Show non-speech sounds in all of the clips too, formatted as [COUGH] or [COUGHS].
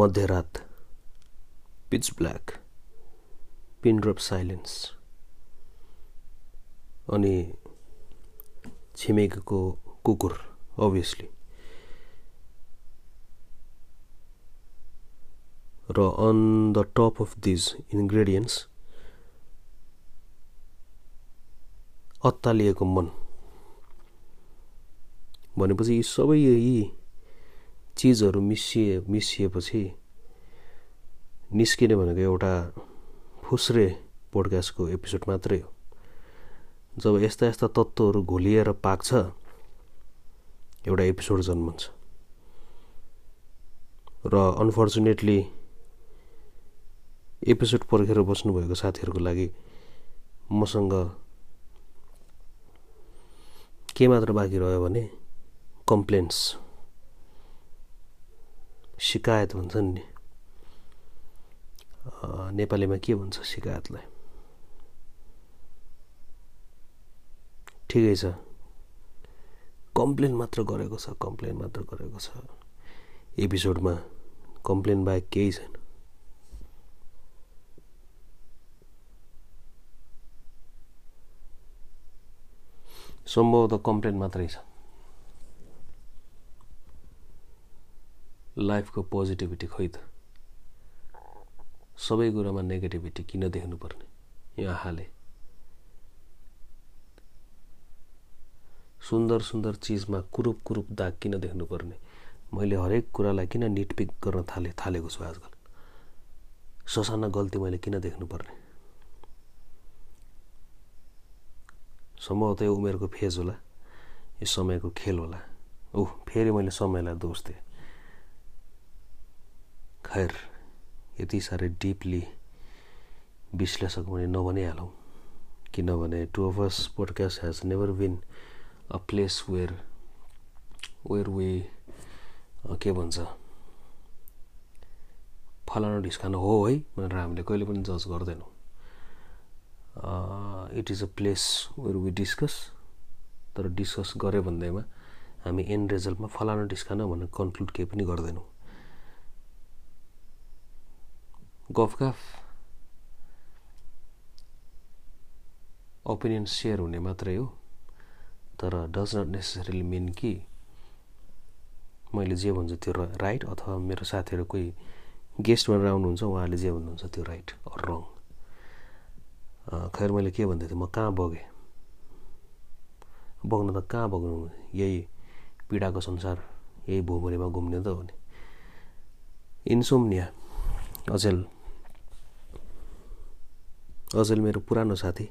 मध्यरात pitch black pin drop silence अनि छिमेकीको कुकुर अभियसली र on the top of these ingredients अत्तालिएको मन। भनेपछि यी सबै यी चिजहरू मिसिए मिसिएपछि निस्किने भनेको एउटा फुस्रे पोडकास्टको एपिसोड मात्रै हो। जब यस्ता यस्ता तत्त्वहरू घोलिएर पाक्छ एउटा एपिसोड जन्मन्छ। र अनफर्चुनेटली एपिसोड पर्खेर बस्नुभएको साथीहरूको लागि मसँग के मात्र बाँकी रह्यो भने कम्प्लेन्स सिकायत भन्छन् नि नेपालीमा के भन्छ सिकायतलाई ठिकै छ। कम्प्लेन मात्र गरेको छ कम्प्लेन मात्र गरेको छ। एपिसोडमा कम्प्लेन बाहेक केही छैन। सम्भवतः कम्प्लेन मात्रै छ। लाइफको पोजिटिभिटी खोइ त। सबै कुरामा नेगेटिभिटी किन देख्नुपर्ने? यहाँ हाले सुन्दर सुन्दर चिजमा कुरूप कुरूप दाग किन देख्नुपर्ने? मैले हरेक कुरालाई किन निटपिक गर्न थाले थालेको छु आजकल? ससाना गल्ती मैले किन देख्नुपर्ने? सम्भवतः यो उमेरको फेज होला यो समयको खेल होला। ऊ फेरि मैले समयलाई दोष दिएँ। खैर यति साह्रै डिपली विश्लेषक भने नभनिहालौँ। किनभने two of us podcast has never been a place where where we के भन्छ? फलानु ढिस्कानु हो है भनेर हामीले कहिले पनि जज गर्दैनौँ। It is a place where we discuss तर डिस्कस गऱ्यो भन्दैमा हामी एन्ड रिजल्टमा फलानु डिस्कान भनेर कन्क्लुड केही पनि गर्दैनौँ। गफगाफ ओपिनियन सेयर हुने मात्रै हो तर डज नट नेसेसरीली मिन कि मैले जे भन्छु त्यो राइट अथवा मेरो साथीहरू कोही गेस्ट भनेर आउनुहुन्छ उहाँले जे भन्नुहुन्छ त्यो राइट अर रङ खैर मैले के भन्दै थिएँ म कहाँ बगेँ बग्न त कहाँ बग्नु यही पीडाको संसार यही भोभरीमा घुम्ने त हो नि। इन्सोमनिया अचेल अचेल मेरो पुरानो साथी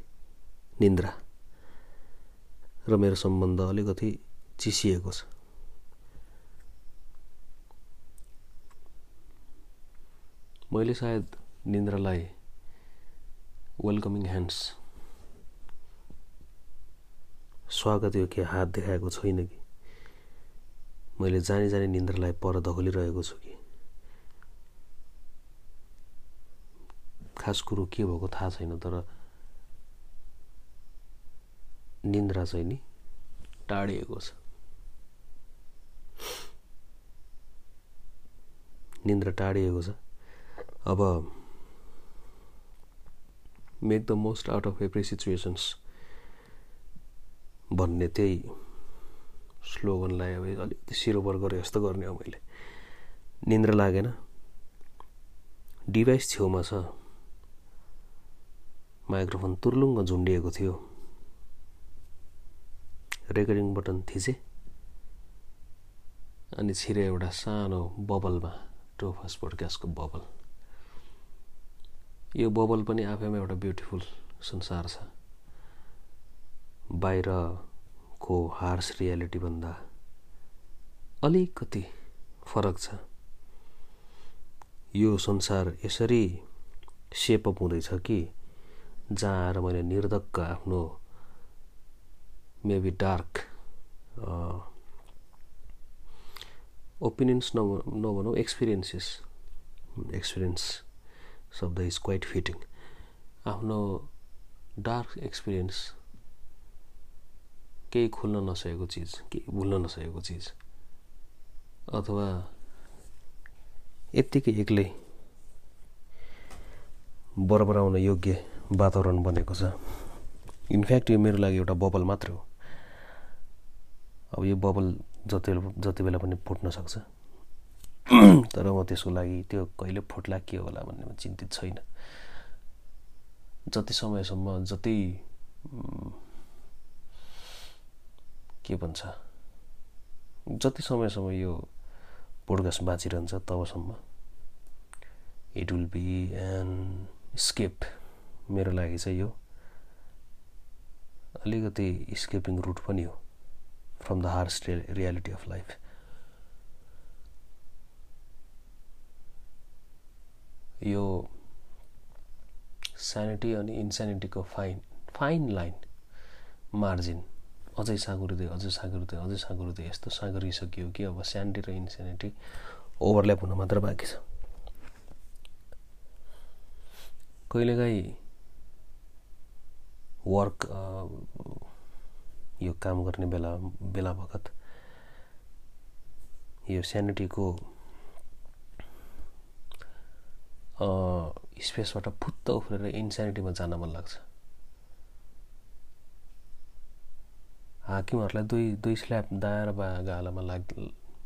निन्द्रा र मेरो सम्बन्ध अलिकति चिसिएको छ। मैले सायद निन्द्रालाई वेलकमिङ ह्यान्ड्स स्वागत यो के हात देखाएको छैन कि? मैले जानी जानी निन्द्रालाई पर धकोलिरहेको छु कि? खास कुरो के भएको थाहा छैन तर निन्द्रा चाहिँ नि टाढिएको छ। निन्द्रा टाढिएको छ। अब make the most out of every situations भन्ने त्यही स्लोगनलाई अब अलिकति सिरोबर गरे जस्तो गर्ने हो मैले। निन्द्रा लागेन। डिभाइस छेउमा छ। माइक्रोफोन तुर्लुङ्ग झुन्डिएको थियो। रेकर्डिङ बटन थिचे। अनि छिरे एउटा सानो बबलमा टोफास पोडकास्टको बबल। यो बबल पनि आफैमा एउटा ब्युटिफुल संसार छ। बाहिरको हार्स रियालिटीभन्दा अलिकति फरक छ। यो संसार यसरी सेपअप हुँदैछ कि जहाँ आएर मैले निर्धक्क आफ्नो मेबी डार्क ओपिनियन्स नभनौँ एक्सपिरियन्सेस। एक्सपिरियन्स शब्द इज क्वाइट फिटिङ। आफ्नो डार्क एक्सपिरियन्स केही खुल्न नसकेको चिज केही भुल्न नसकेको चिज अथवा यत्तिकै एक्लै बराबर आउन योग्य वातावरण बनेको छ। इनफ्याक्ट यो मेरो लागि एउटा बबल मात्र हो। अब यो बबल जति जति बेला पनि फुट्न सक्छ। [CLEARS THROAT] तर म त्यसको लागि त्यो कहिले फुट्ला के होला भन्नेमा चिन्तित छैन। जति समयसम्म जति के भन्छ जति समयसम्म यो पोडकास्ट बाँचिरहन्छ तबसम्म it will be an escape मेरो लागि चाहिँ यो अलिकति स्केपिङ रुट पनि हो from the harsh reality of life यो स्यानिटी अनि इन्स्यानिटीको फाइन फाइन लाइन मार्जिन अझै साँगुरिँदै अझै साँगुरिँदै अझै साँगुरिँदै यस्तो साँगुरिसक्यो कि अब स्यानिटी र इन्स्यानिटी ओभरल्याप हुन मात्र बाँकी छ। कहिलेकाहीँ वर्क यो काम गर्ने बेला बेला बखत यो स्यानिटीको स्पेसबाट फुत्त उफ्रेर इन्स्यानिटीमा जान मन लाग्छ। हाकिमहरूलाई दुई दुई स्ल्याब दायाँ र बायाँ गालामा लाग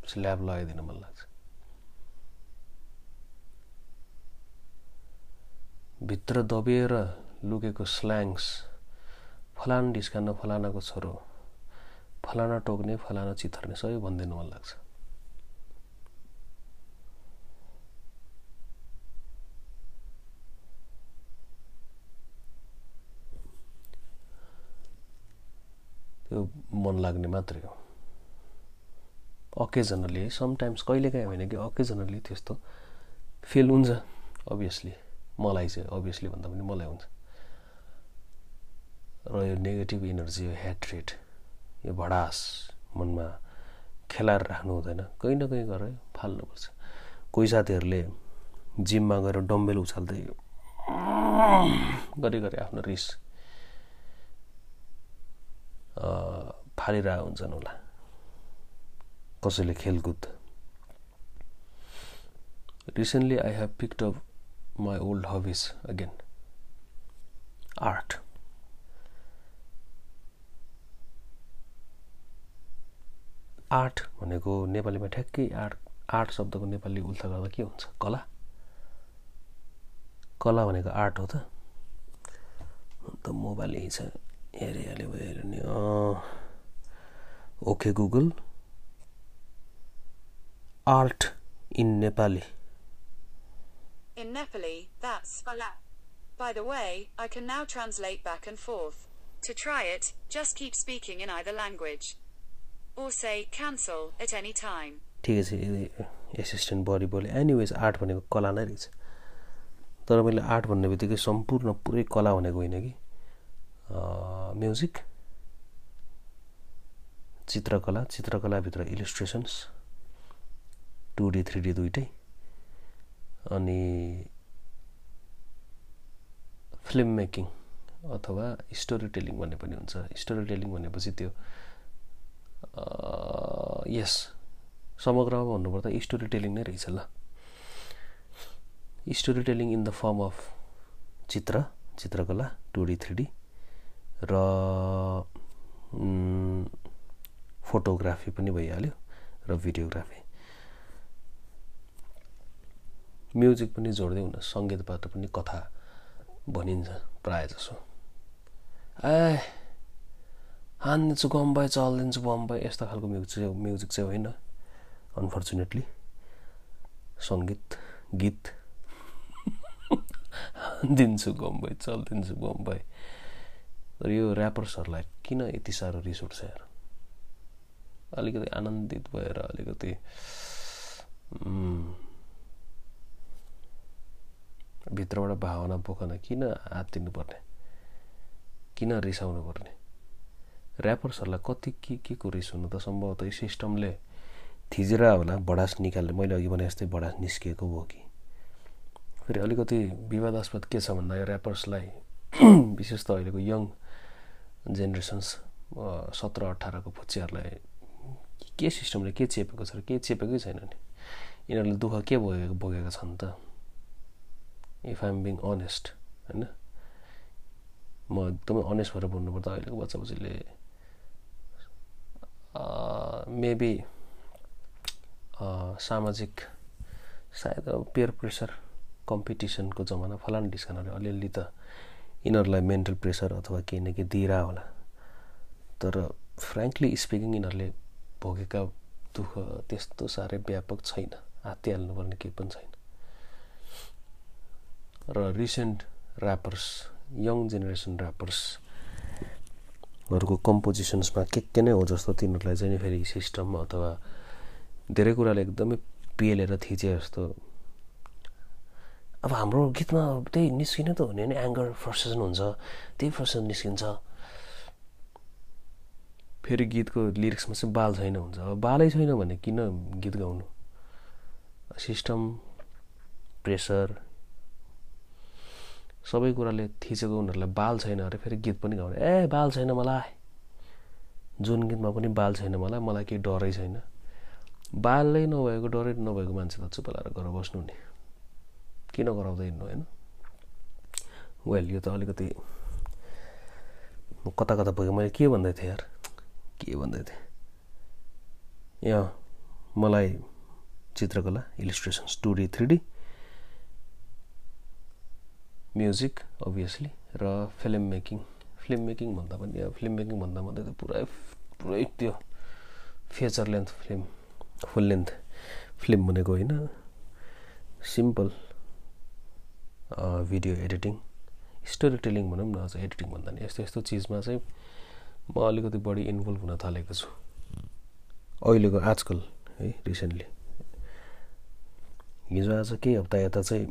स्ल्याब लगाइदिन मन लाग्छ। भित्र दबिएर लुकेको स्ल्याङ्स फलाना ढिस्कान फलानाको छोरो फलाना टोक्ने फलाना चिथर्ने सबै भनिदिनु मन लाग्छ। त्यो मन लाग्ने मात्रै हो। अकेजनली समटाइम्स कहिलेकाहीँ होइन कि अकेजनली त्यस्तो फिल हुन्छ अभियसली मलाई चाहिँ अभियसली भन्दा पनि मलाई हुन्छ। र यो नेगेटिभ इनर्जी यो ह्याट्रेट यो भडास मनमा खेलाएर राख्नु हुँदैन। कहीँ न कहीँ गएर फाल्नुपर्छ कोही साथीहरूले जिममा गएर डम्बेल उछाल्दै गरी गरी आफ्नो रिस फालिरहेको हुन्छन् होला। कसैले खेलकुद। Recently I have picked up my old hobbies again art art भनेको नेपालीमा ठ्याक्कै आर्ट आर्ट शब्दको नेपाली उल्था गर्दा के हुन्छ कला कला भनेको आर्ट हो त अन्त मोबाइल यहीँ छ हेरिहाल्यो भयो नि okay Google art in Nepali In Nepali, that's ala. By the way, I can now translate back and forth. To try it, just keep speaking in either language. Or say cancel at any time. ठिकै छ assistant body बोले anyways art भनेको कला नै रहेछ। तर मैले art भन्ने बित्तिकै सम्पूर्ण पुरै कला भनेको होइन कि? म्युजिक चित्रकला चित्रकलाभित्र illustrations two D three D दुइटै। अनि फिल्म मेकिङ अथवा स्टोरी टेलिङ भन्ने पनि हुन्छ। स्टोरी टेलिङ भनेपछि त्यो यस। समग्रमा भन्नुपर्दा स्टोरी टेलिङ नै रहेछ ल। Story telling in the form of चित्र चित्रकला टु डी थ्री डी र फोटोग्राफी पनि भइहाल्यो र भिडियोग्राफी म्युजिक पनि जोड्दै हुन सङ्गीतबाट पनि कथा भनिन्छ प्रायः जसो ए हानिदिन्छु बम्बई चलिदिन्छु बम्बई यस्तो खालको म्युजिक चाहिँ म्युजिक चाहिँ होइन अनफर्चुनेटली सङ्गीत गीत दिन्छु बम्बई चलिदिन्छु बम्बई तर यो ऱ्यापर्सहरूलाई किन यति साह्रो रिस उठ्छ यार अलिकति आनन्दित भएर अलिकति भित्रबाट भावना बोकन किन हात दिनुपर्ने किन रिसाउनु पर्ने ऱ्यापर्सहरूलाई कति के के को रिस हुनु त सम्भवतः सिस्टमले थिजेर होला बडास निकाल्ने मैले अघि भने जस्तै बडास निस्किएको हो कि। फेरि अलिकति विवादास्पद के छ भन्दा यो ऱ्यापर्सलाई [CLEARS THROAT] विशेष त अहिलेको यङ जेनेरेसन्स सत्र अठारको फुच्चीहरूलाई के सिस्टमले के चेपेको छ र के चेपेकै छैन नि? यिनीहरूले दुःख के भोगेको भोगेका छन् त? इफ आइएम बिङ अनेस्ट होइन? म एकदमै अनेस्ट भएर भन्नुपर्दा अहिलेको बच्चा बच्चीले मेबी सामाजिक सायद पेयर प्रेसर कम्पिटिसनको जमाना फलानु ढिस्कानले अलिअलि त यिनीहरूलाई मेन्टल प्रेसर अथवा केही न केही दिइरह होला। तर फ्रेङ्कली स्पिकिङ यिनीहरूले भोगेका दुःख त्यस्तो साह्रै व्यापक छैन हात्तिहाल्नुपर्ने केही पनि छैन। र रिसेन्ट ऱ्यापर्स यङ जेनेरेसन ऱ्यापर्सहरूको कम्पोजिसन्समा के के नै हो जस्तो तिनीहरूलाई चाहिँ फेरि सिस्टम अथवा धेरै कुराले एकदमै पेलेर थिचे जस्तो। अब हाम्रो गीतमा त्यही निस्किने त हुने नि एङ्गर फ्रस्ट्रेसन हुन्छ त्यही फ्रस्ट्रेसन निस्किन्छ। फेरि गीतको लिरिक्समा चाहिँ बाल छैन हुन्छ। अब बालै छैन भने किन गीत गाउनु? सिस्टम प्रेसर सबै कुराले थिचेको उनीहरूलाई बाल छैन अरे फेरि गीत पनि गाउने। ए बाल छैन मलाई। जुन गीतमा पनि बाल छैन मलाई मलाई केही डरै छैन। बालै नभएको डरै नभएको मान्छे त चुप लगाएर घर बस्नु नि किन गराउँदै हिँड्नु होइन? वेल यो त अलिकति कता कता पुगेँ। मैले के भन्दै थिएँ यार? के भन्दै थिएँ? यहाँ मलाई चित्रकला illustrations two D three D music obviously र फिल्म मेकिङ फिल्म मेकिङ भन्दा पनि अब फिल्म मेकिङ भन्दा मात्रै त पुरै पुरै त्यो feature length film full length film भनेको होइन simple video editing story telling भनौँ न अझ एडिटिङ भन्दा नि यस्तो यस्तो चिजमा चाहिँ म अलिकति बढी इन्भल्भ हुन थालेको छु। अहिलेको आजकल है रिसेन्टली हिजो आज केही हप्ता यता चाहिँ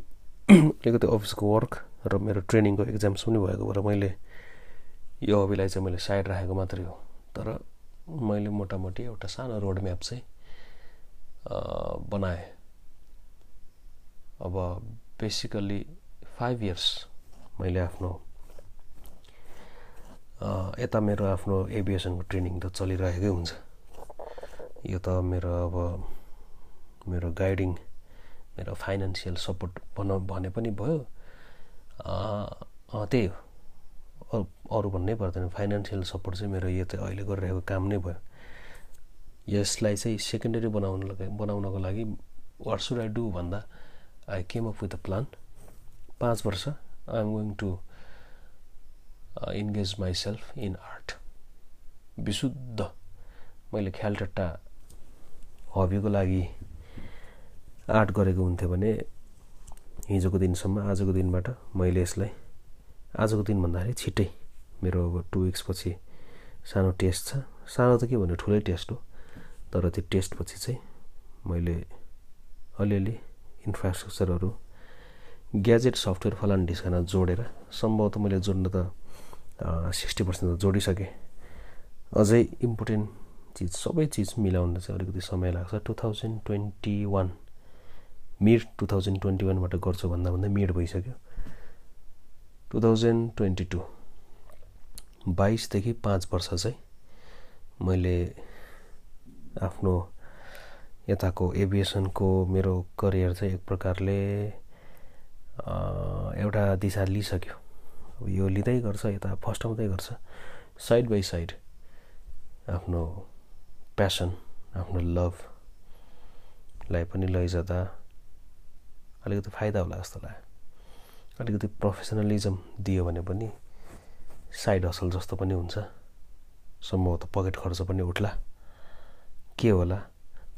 [CLEARS THROAT] अलिकति अफिसको वर्क र मेरो ट्रेनिङको इक्जाम्स पनि भएको भएर मैले यो हबीलाई चाहिँ मैले साइड राखेको मात्रै हो। तर मैले मोटामोटी एउटा सानो रोड म्याप चाहिँ बनाएँ। अब बेसिकल्ली फाइभ इयर्स मैले आफ्नो यता मेरो आफ्नो एभिएसनको ट्रेनिङ त चलिरहेकै हुन्छ। यो त मेरो अब मेरो गाइडिङ मेरो फाइनेन्सियल सपोर्ट भन भने पनि भयो। त्यही हो। अरू भन्नै पर्दैन। फाइनेन्सियल सपोर्ट चाहिँ मेरो यो चाहिँ अहिले गरिरहेको काम नै भयो। यसलाई चाहिँ सेकेन्डरी बनाउनु बनाउनको लागि वाट सुड आई डु भन्दा I came up with a plan पाँच वर्ष I am going to engage myself in art विशुद्ध। मैले ख्याल टट्टा हबीको लागि आर्ट गरेको हुन्थ्यो भने हिजोको दिनसम्म आजको दिनबाट मैले यसलाई आजको दिन भन्दाखेरि छिट्टै मेरो अब टु विक्सपछि सानो टेस्ट छ। सानो त के भन्नु ठुलै टेस्ट हो। तर त्यो टेस्टपछि चाहिँ मैले अलिअलि इन्फ्रास्ट्रक्चरहरू ग्याजेट सफ्टवेयर फलान ढिस्काना जोडेर सम्भवतः मैले जोड्न त सिक्सटी पर्सेन्ट त जोडिसकेँ। अझै इम्पोर्टेन्ट चिज सबै चिज मिलाउन चाहिँ अलिकति समय लाग्छ। Two thousand twenty one mid two thousand twenty वानबाट गर्छु भन्दा भन्दा मिड भइसक्यो। टु थाउजन्ड ट्वेन्टी टू बाइसदेखि पाँच वर्ष चाहिँ मैले आफ्नो यताको एभिएसनको मेरो करियर चाहिँ एक प्रकारले एउटा दिशा लिइसक्यो। यो लिँदै गर्छ यता फस्टाउँदै गर्छ। साइड बाई साइड आफ्नो प्यासन आफ्नो लभलाई पनि लैजाँदा अलिकति फाइदा होला जस्तो लाग्यो। अलिकति प्रोफेसनलिजम दियो भने पनि साइड हसल जस्तो पनि हुन्छ। सम्भवतः पकेट खर्च पनि उठ्ला। के होला?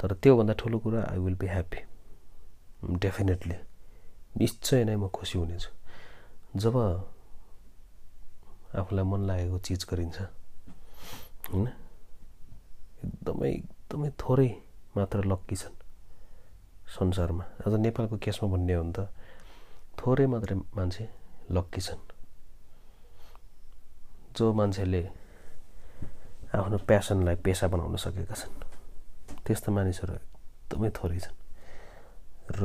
तर त्योभन्दा ठुलो कुरा I will be happy definitely निश्चय नै म खुसी हुनेछु। जब आफूलाई मन लागेको चिज गरिन्छ होइन? एकदमै एकदमै थोरै मात्र लक्की छन्। संसारमा। अझ नेपालको केसमा भन्ने हो भने त थोरै मात्रै मान्छे लक्की छन्। जो मान्छेले आफ्नो प्यासनलाई पेसा बनाउन सकेका छन् त्यस्ता मानिसहरू एकदमै थोरै छन्। र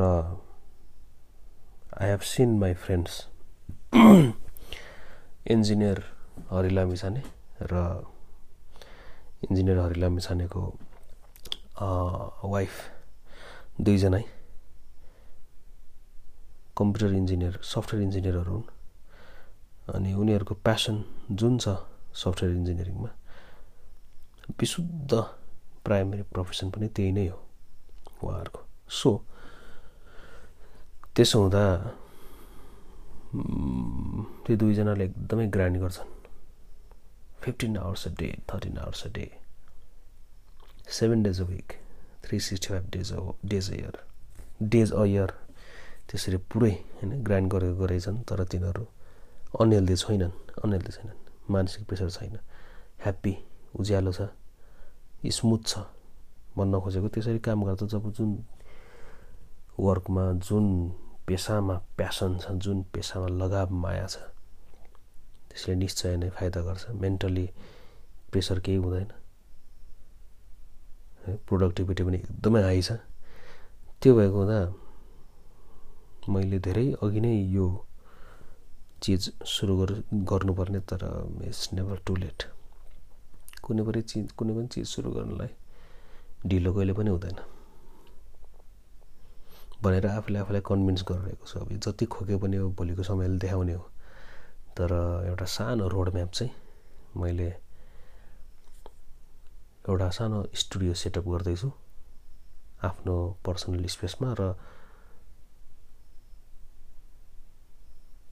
I have seen my friends engineer हरिला मिसाने र इन्जिनियर हरिला मिसानेको वाइफ दुईजनै कम्प्युटर इन्जिनियर सफ्टवेयर इन्जिनियरहरू हुन्। अनि उनीहरूको प्यासन जुन छ सफ्टवेयर इन्जिनियरिङमा विशुद्ध प्राइमेरी प्रोफेसन पनि त्यही नै हो उहाँहरूको। सो त्यसो हुँदा त्यो दुईजनाले एकदमै ग्रान्ड गर्छन्। Fifteen hours a day thirteen hours a day seven days a week three sixty five days days a year days a year त्यसरी पुरै होइन ग्राइन्ड गरेको गरेछन् तर तिनीहरू अनहेल्दी छैनन् अनहेल्दी छैनन्। मानसिक प्रेसर छैन। ह्याप्पी उज्यालो छ स्मुथ छ भन्न खोजेको। त्यसरी काम गर्दा जब जुन वर्कमा जुन पेसामा प्यासन छ जुन पेसामा लगाव माया छ त्यसले निश्चय नै फाइदा गर्छ। मेन्टली प्रेसर केही हुँदैन। प्रोडक्टिभिटी पनि एकदमै हाई छ। त्यो भएको हुँदा मैले धेरै अघि नै यो चिज सुरु गर गर्नुपर्ने तर इट्स नेभर टु लेट कुनै पनि चिज कुनै पनि चिज सुरु गर्नलाई ढिलो कहिले पनि हुँदैन। भनेर आफूले आफूलाई कन्भिन्स गरिरहेको छु। अब जति खोके पनि अब भोलिको समयले देखाउने हो। तर एउटा सानो रोड म्याप चाहिँ मैले एउटा सानो स्टुडियो सेटअप गर्दैछु आफ्नो पर्सनल स्पेसमा र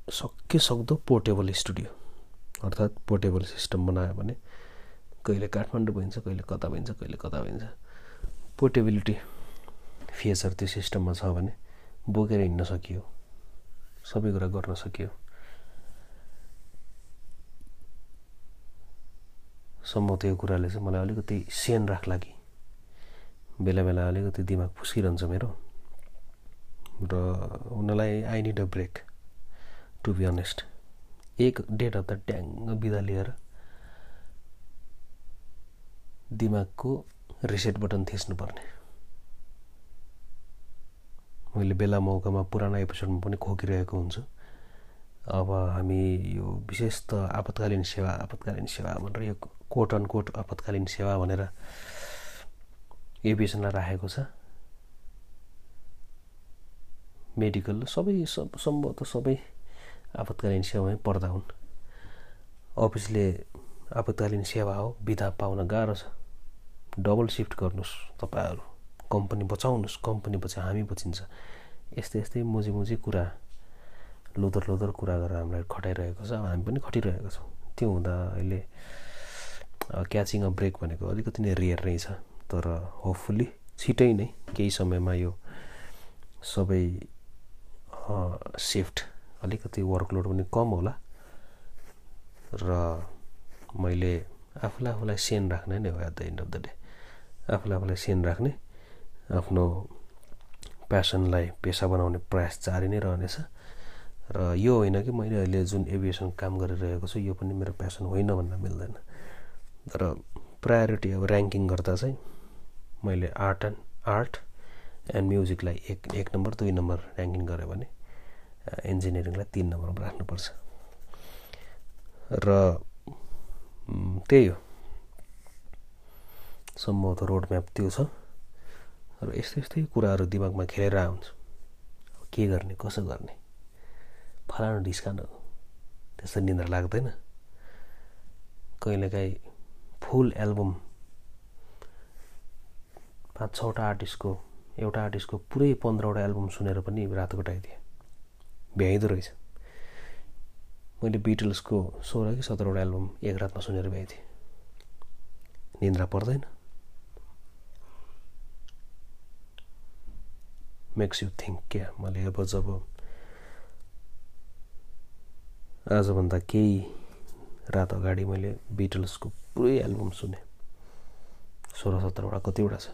सक्यो सक्दो पोर्टेबल स्टुडियो। अर्थात् पोर्टेबल सिस्टम बनायो भने कहिले काठमाडौँ भइन्छ कहिले कता भइन्छ कहिले कता भइन्छ। पोर्टेबिलिटी फेसहरू त्यो सिस्टममा छ भने बोकेर हिँड्न सकियो सबै कुरा गर्न सकियो। सम्म त्यो कुराले चाहिँ मलाई अलिकति सेन राख्ला कि बेला बेला अलिकति दिमाग फुस्किरहन्छ मेरो। र उनीहरूलाई I need a break to be honest एक डेढ हप्ता ट्याङ्ग बिदा लिएर दिमागको रिसेट बटन थिच्नुपर्ने। मैले बेला मौकामा पुरानो एपिसोडमा पनि खोकिरहेको हुन्छु। अब हामी यो विशेष त आपतकालीन सेवा आपतकालीन सेवा भनेर यो कोट अन कोट आपतकालीन सेवा भनेर एभिएसनलाई राखेको छ। मेडिकल सबै सब सम्भवतः सबै आपतकालीन सेवामै पर्दा हुन्। अफिसले आपतकालीन सेवा हो विधा पाउन गाह्रो छ। डबल सिफ्ट गर्नुहोस् तपाईँहरू। कम्पनी बचाउनुहोस् कम्पनी बचाए हामी बचिन्छ। यस्तै यस्तै मुजी मुजी कुरा लोदर लोदर कुरा गरेर हामीलाई खटाइरहेको छ हामी पनि खटिरहेको छौँ। त्यो हुँदा अहिले क्याचिङ अ ब्रेक भनेको अलिकति नै रेयर नै छ तर होपफुल्ली छिटै नै केही समयमा यो सबै सिफ्ट अलिकति वर्कलोड पनि कम होला। र मैले आफूलाई आफूलाई सेन राख्ने नै हो at the end of the day आफूलाई आफूलाई सेन राख्ने आफ्नो प्यासनलाई पेसा बनाउने प्रयास जारी नै रहनेछ। र यो होइन कि मैले अहिले जुन एभिएसन काम गरिरहेको छु यो पनि मेरो प्यासन होइन भन्न मिल्दैन। तर प्रायोरिटी अब ऱ्याङ्किङ गर्दा चाहिँ मैले आर्ट एन्ड आर्ट एन्ड म्युजिकलाई एक एक नम्बर दुई नम्बर ऱ्याङ्किङ गरेँ भने इन्जिनियरिङलाई तिन नम्बरमा राख्नुपर्छ। र त्यही हो। सम्भवतः रोड म्याप त्यो छ। र यस्तै यस्तै कुराहरू दिमागमा खेलेर आउँछ के गर्ने कसो गर्ने? फलानु ढिस्कान त्यस्तो निन्द्रा लाग्दैन। कहिलेकाहीँ फुल एल्बम। पाँच छवटा आर्टिस्टको एउटा आर्टिस्टको पुरै पन्ध्रवटा एल्बम सुनेर पनि रात कोटाइदिएँ भ्याइँदो रहेछ। मैले बिटल्सको सोह्र कि सत्रवटा एल्बम एक रातमा सुनेर भ्याइदिएँ। निन्द्रा पर्दैन। मेक्स यु थिङ्क क्या? मैले अब जब आजभन्दा केही रात अगाडि मैले बिटल्सको पुरै एल्बम सुने। सोह्र सत्रवटा कतिवटा छ।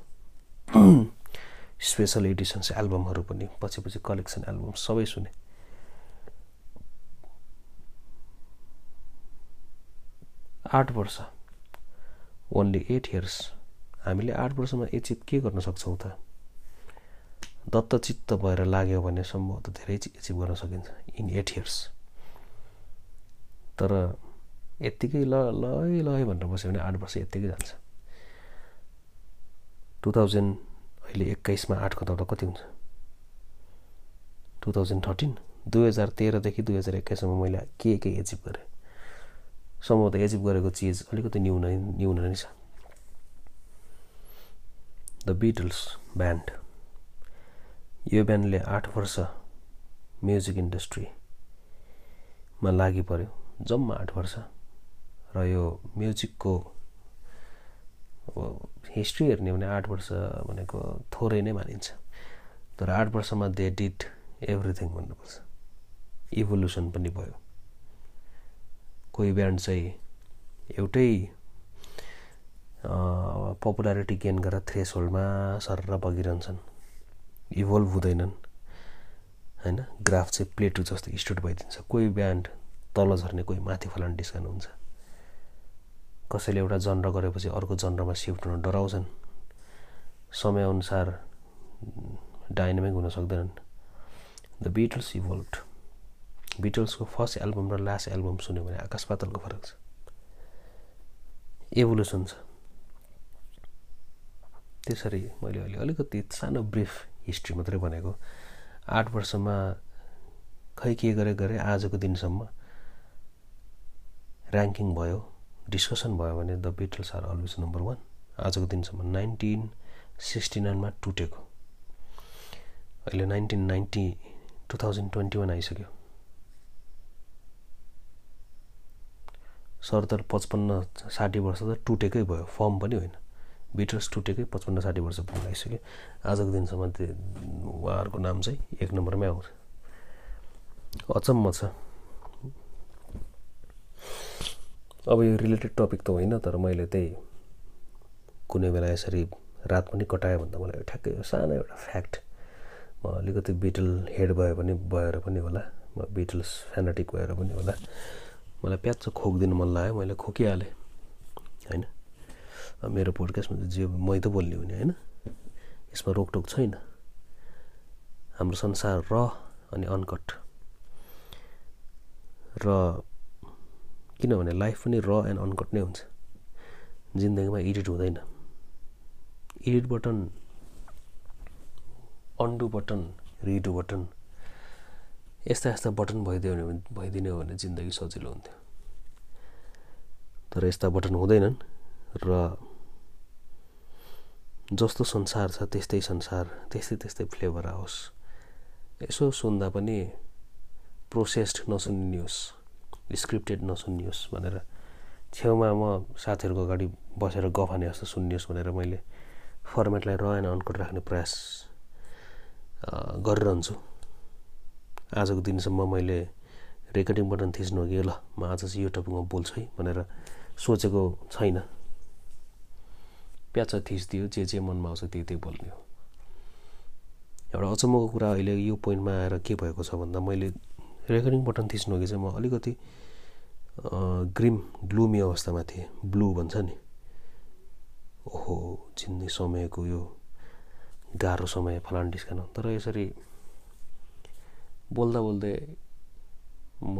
स्पेसल एडिसन्स एल्बमहरू पनि पछि पछि कलेक्सन एल्बम सबै सुने। आठ वर्ष। ओन्ली एट इयर्स हामीले आठ वर्षमा एचिभ के गर्न सक्छौँ त? दत्तचित्त भएर लाग्यो भने सम्भवतः धेरै एचिभ गर्न सकिन्छ। इन एट इयर्स तर यत्तिकै ल ल ल भनेर बस्यो भने आठ वर्ष यत्तिकै जान्छ टु थाउजन्ड अहिले एक्काइसमा आठ खताउँदा कति हुन्छ टु थाउजन्ड थर्टिन दुई हजार तेह्रदेखि दुई हजार एक्काइससम्म मैले के के एचिभ गरेँ सम्भवतः एचिभ गरेको चिज अलिकति न्यून न्यून नै छ द बिटल्स ब्यान्ड यो ब्यान्डले आठ वर्ष म्युजिक इन्डस्ट्रीमा लागि पऱ्यो जम्मा आठ वर्ष र यो म्युजिकको हिस्ट्री हेर्ने भने आठ वर्ष भनेको थोरै नै मानिन्छ। तर आठ वर्षमा दे डिड एभ्रिथिङ भन्नुपर्छ। इभोल्युसन पनि भयो। कोही ब्यान्ड चाहिँ एउटै पपुलारिटी गेन गरेर थ्रेस होल्डमा सर बगिरहन्छन्। इभल्भ हुँदैनन्। होइन? ग्राफ चाहिँ प्लेटु जस्तो स्टुट भइदिन्छ। कोही ब्यान्ड तल झर्ने कोही माथि फलान डिस्काउनु हुन्छ। कसैले एउटा जनर गरेपछि अर्को जनरमा सिफ्ट हुन डराउँछन्। समयअनुसार डाइनामिक हुन सक्दैनन्। द बिटल्स इभल्भ बिटल्सको फर्स्ट एल्बम र लास्ट एल्बम सुन्यो भने आकाश पातलको फरक छ। एभोल्युसन छ। त्यसरी मैले अहिले अलिकति सानो ब्रिफ हिस्ट्री मात्रै भनेको। आठ वर्षमा खै के गरे गरे आजको दिनसम्म ऱ्याङ्किङ भयो। डिस्कसन भयो भने the Beatles are always number one आजको दिनसम्म नाइन्टिन सिक्सटी नाइनमा टुटेको। अहिले nineteen ninety two thousand twenty one आइसक्यो। सर त पचपन्न साठी वर्ष त टुटेकै भयो फर्म पनि होइन। बिटर्स टुटेकै पचपन्न साठी वर्ष पुग्न आइसक्यो। आजको दिनसम्म त्यो उहाँहरूको नाम चाहिँ एक नम्बरमै आउँछ। अचम्म छ। अब यो रिलेटेड टपिक त होइन तर मैले त्यही कुनै बेला यसरी रात पनि कटायो भन्दा मलाई ठ्याक्कै सानो एउटा फ्याक्ट म अलिकति बिटल हेड भयो भने भएर पनि होला म बिटल्स फ्यानाटिक भएर पनि होला मलाई प्याच खोकिदिनु मन लाग्यो मैले खोकिहालेँ होइन? मेरो पोडकास्टमा चाहिँ जे मै त बोल्ने हुने होइन यसमा रोकटोक छैन हाम्रो संसार र अनि अनकट र किनभने लाइफ पनि र एन्ड अनकट नै हुन्छ। जिन्दगीमा एडिट हुँदैन। Edit button undo button redo button यस्ता यस्ता बटन भइदियो भने भइदिने हो भने जिन्दगी सजिलो हुन्थ्यो। तर यस्ता बटन हुँदैनन् र जस्तो संसार छ त्यस्तै संसार त्यस्तै त्यस्तै फ्लेभर आओस्। यसो सुन्दा पनि प्रोसेस्ड नसुनियोस् स्क्रिप्टेड नसुनियोस् भनेर। छेउमा म साथीहरूको अगाडि बसेर गफाने जस्तो सुनियोस् भनेर मैले फर्मेटलाई र एन्ड अनकट राख्ने प्रयास गरिरहन्छु। आजको दिनसम्म मैले रेकर्डिङ बटन थिच्नु कि ल म आज चाहिँ यो टपिकमा बोल्छु है भनेर सोचेको छैन। प्याचा थिचिदियो जे जे मनमा आउँछ त्यही त्यही बोल्ने हो एउटा अचम्मको कुरा अहिले यो पोइन्टमा आएर के भएको छ भन्दा मैले रेकर्डिङ बटन थिच्नु अघि चाहिँ म अलिकति ग्रिम ग्लुमी अवस्थामा थिएँ। ब्लू भन्छ नि। ओहो जिन्दगी समयको यो गाह्रो समय फलान डिस्कान। तर यसरी बोल्दा बोल्दै म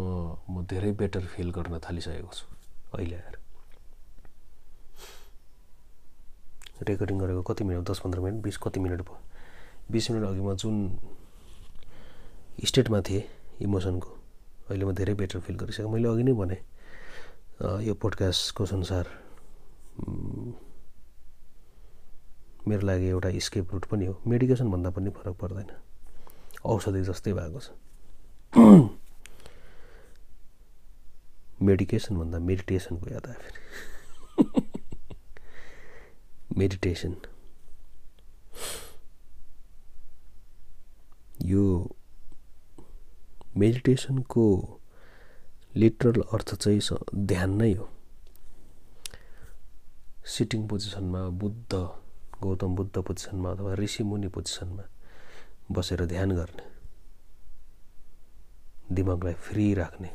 म धेरै बेटर फिल गर्न थालिसकेको छु अहिले आएर। रेकर्डिङ गरेको कति मिनट? दस पन्ध्र मिनट बिस कति मिनट भयो? बिस मिनट अघि म जुन स्टेटमा थिएँ इमोसनको। अहिले म धेरै बेटर फिल गरिसकेँ। मैले अघि नै भने यो पोडकास्टको संसार मेरो लागि एउटा स्केप रुट पनि हो। मेडिकेसन भन्दा पनि फरक पर्दैन। औषधि जस्तै भएको छ। मेडिकेसन भन्दा मेडिटेसनको याद आयो फेरि। मेडिटेसन। यो मेडिटेसनको लिटरल अर्थ चाहिँ ध्यान नै हो। सिटिङ पोजिसनमा बुद्ध गौतम बुद्ध पोजिसनमा अथवा ऋषिमुनि पोजिसनमा बसेर ध्यान गर्ने दिमागलाई फ्री राख्ने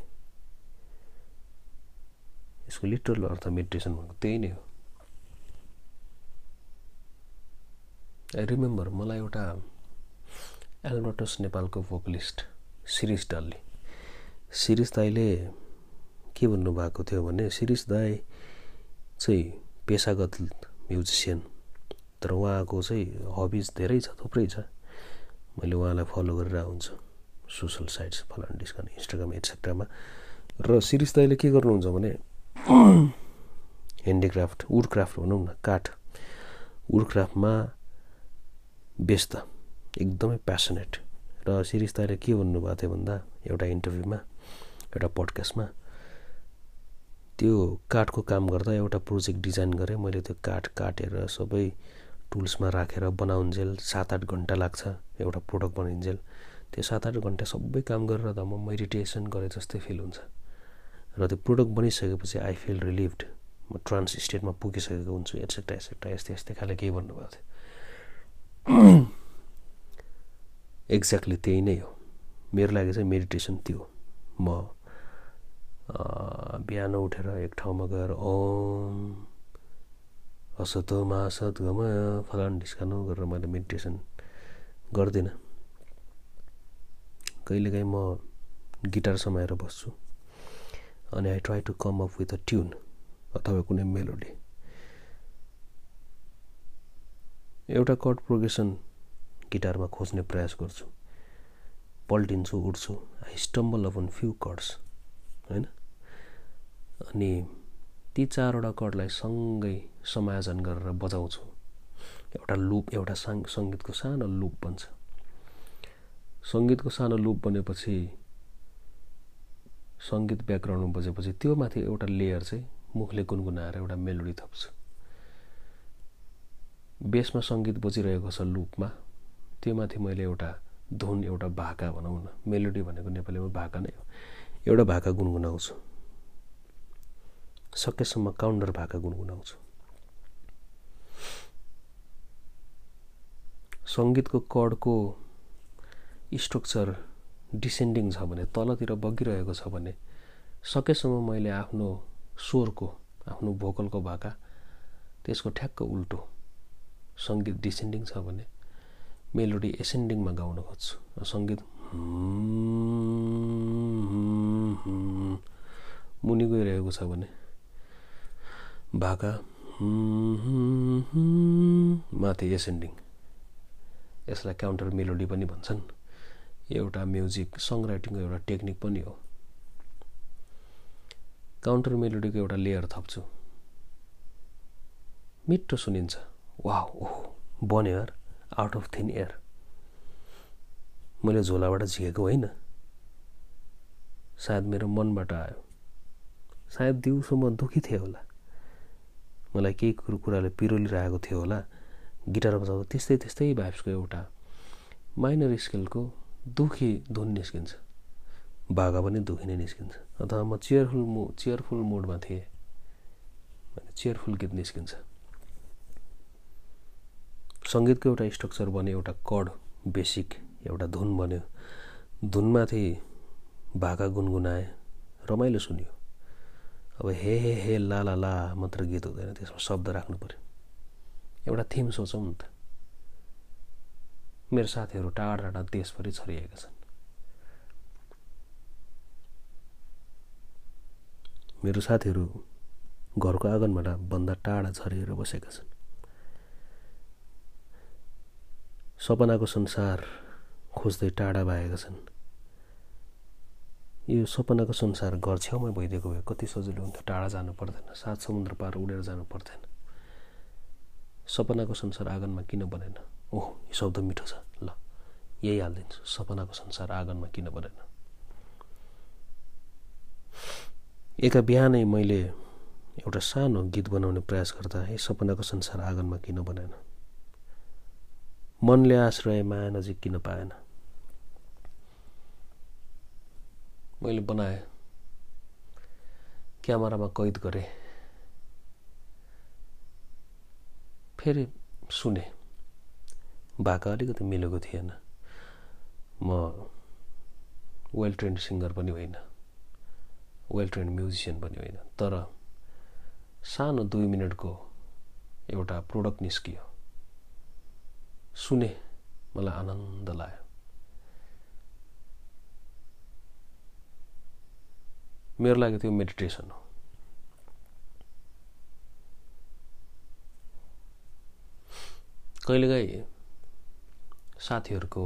यसको लिटरल अर्थ मेडिटेसन भनेको त्यही नै हो। आई रिमेम्बर मलाई एउटा एल्बर्टस नेपालको भोकलिस्ट शिरिष दालले शिरिष दाईले के भन्नुभएको थियो भने शिरिष दाई चाहिँ पेसागत म्युजिसियन तर उहाँको चाहिँ हबिज धेरै छ थुप्रै छ। मैले उहाँलाई फलो गरेर हुन्छु सोसल साइट्स फलान डिस्काउन्ट इन्स्टाग्राम एट्सेट्रामा र सिरिज दाइले के गर्नुहुन्छ भने [CLEARS THROAT] ह्यान्डिक्राफ्ट वुडक्राफ्ट भनौँ न काठ। वुडक्राफ्टमा व्यस्त एकदमै प्यासनेट र सिरिज दाइले के भन्नुभएको थियो भन्दा एउटा इन्टरभ्यूमा एउटा पडकास्टमा त्यो काठको काम गर्दा एउटा प्रोजेक्ट डिजाइन गरेँ। मैले त्यो काठ काटेर सबै टुल्समा राखेर बनाउन्जेल सात आठ घन्टा लाग्छ एउटा प्रोडक्ट बनाइन्जेल त्यो सात आठ घन्टा सबै काम गरेर त म मेडिटेसन गरे जस्तै फिल हुन्छ। र त्यो प्रोडक्ट बनिसकेपछि आई फिल रिलिभड म ट्रान्स स्टेटमा पुगिसकेको हुन्छु एट्सेट्रा एट्सेट्रा यस्तै यस्तै खाले केही भन्नुभएको थियो। एक्ज्याक्टली त्यही नै हो। मेरो लागि चाहिँ मेडिटेसन त्यो म बिहान उठेर एक ठाउँमा गएर ओम असत सत गम फलान ढिस्कानु गरेर मैले मेडिटेसन गर्दिनँ। कहिलेकाहीँ म गिटार समाएर बस्छु अनि I try to come up with a tune अथवा कुनै मेलोडी एउटा कर्ड प्रोग्रेसन गिटारमा खोज्ने प्रयास गर्छु। पल्टिन्छु उठ्छु I stumble upon few chords होइन? अनि ती चारवटा कर्डलाई सँगै समायोजन गरेर बजाउँछु। एउटा लुप एउटा साङ सङ्गीतको सानो लुप बन्छ। सङ्गीतको सानो लुप बनेपछि सङ्गीत ब्याकग्राउन्डमा बजेपछि त्यो माथि एउटा लेयर चाहिँ मुखले गुनगुनाएर एउटा मेलोडी थप्छु। बेसमा सङ्गीत बजिरहेको छ लुपमा त्यो माथि मैले एउटा धुन एउटा भाका भनौँ न मेलोडी भनेको नेपालीमा भाका नै हो। एउटा भाका गुनगुनाउँछु। सकेसम्म काउन्टर भाका गुनगुनाउँछु। सङ्गीतको कडको स्ट्रक्चर डिसेन्डिङ छ भने तलतिर बगिरहेको छ भने सकेसम्म मैले आफ्नो स्वरको आफ्नो भोकलको भाका त्यसको ठ्याक्क उल्टो सङ्गीत डिसेन्डिङ छ भने मेलोडी एसेन्डिङमा गाउन खोज्छु। सङ्गीत मुनि गइरहेको छ भने भाका माथि एसेन्डिङ। यसलाई काउन्टर मेलोडी पनि भन्छन्। एउटा म्युजिक सङ राइटिङको एउटा टेक्निक पनि हो। काउन्टर मेलोडीको एउटा लेयर थप्छु। मिठो सुनिन्छ। वा ओहो बन्यो यार। आउट अफ थिन एयर मैले झोलाबाट झिकेको होइन। सायद मेरो मनबाट आयो। सायद दिउँसो म दुःखी थिएँ होला। मलाई केही कुरो कुराले पिरोलिरहेको थियो होला। गिटार बजाउँदा त्यस्तै त्यस्तै भाइब्सको एउटा माइनर स्केलको दुःखी धुन निस्किन्छ। भागा पनि दुःखी नै निस्किन्छ। अथवा म चेयरफुल मो चेयरफुल मोडमा थिएँ। चेयरफुल गीत निस्किन्छ। सङ्गीतको एउटा स्ट्रक्चर बन्यो एउटा कड बेसिक एउटा धुन बन्यो। धुनमाथि भाका गुनगुनाए रमाइलो सुन्यो। अब हे हे हे ला ला ला मात्र गीत हुँदैन त्यसमा शब्द राख्नु पऱ्यो एउटा थिम सोचौँ नि त। मेरो साथीहरू टाढा टाढा देशभरि छरिएका छन्। मेरो साथीहरू घरको आँगनबाट भन्दा टाढा छरिएर बसेका छन्। सपनाको संसार खोज्दै टाढा भएका छन्। यो सपनाको संसार घर छेउमै भइदिएको भए कति सजिलो हुन्थ्यो टाढा जानु पर्दैन सात समुद्र पार उडेर जानु पर्दैन। सपनाको संसार आँगनमा किन बनेन? ओह यो शब्द मिठो छ। ल यही हालिदिन्छु। सपनाको संसार आँगनमा किन बनेन? एका बिहानै मैले एउटा सानो गीत बनाउने प्रयास गर्दा ए सपनाको संसार आँगनमा किन बनेन? मनले आश्रय माया नजिक किन पाएन। मैले बनाएँ। क्यामेरामा कैद गरेँ। फेरि सुने। भाका अलिकति मिलेको थिएन। म वेल ट्रेन्ड सिङ्गर पनि होइन। वेल ट्रेन्ड म्युजिसियन पनि होइन। तर सानो दुई मिनटको एउटा प्रोडक्ट निस्कियो। सुने मलाई आनन्द लाग्यो। मेरो लागि त्यो मेडिटेसन हो। कहिलेकाहीँ साथीहरूको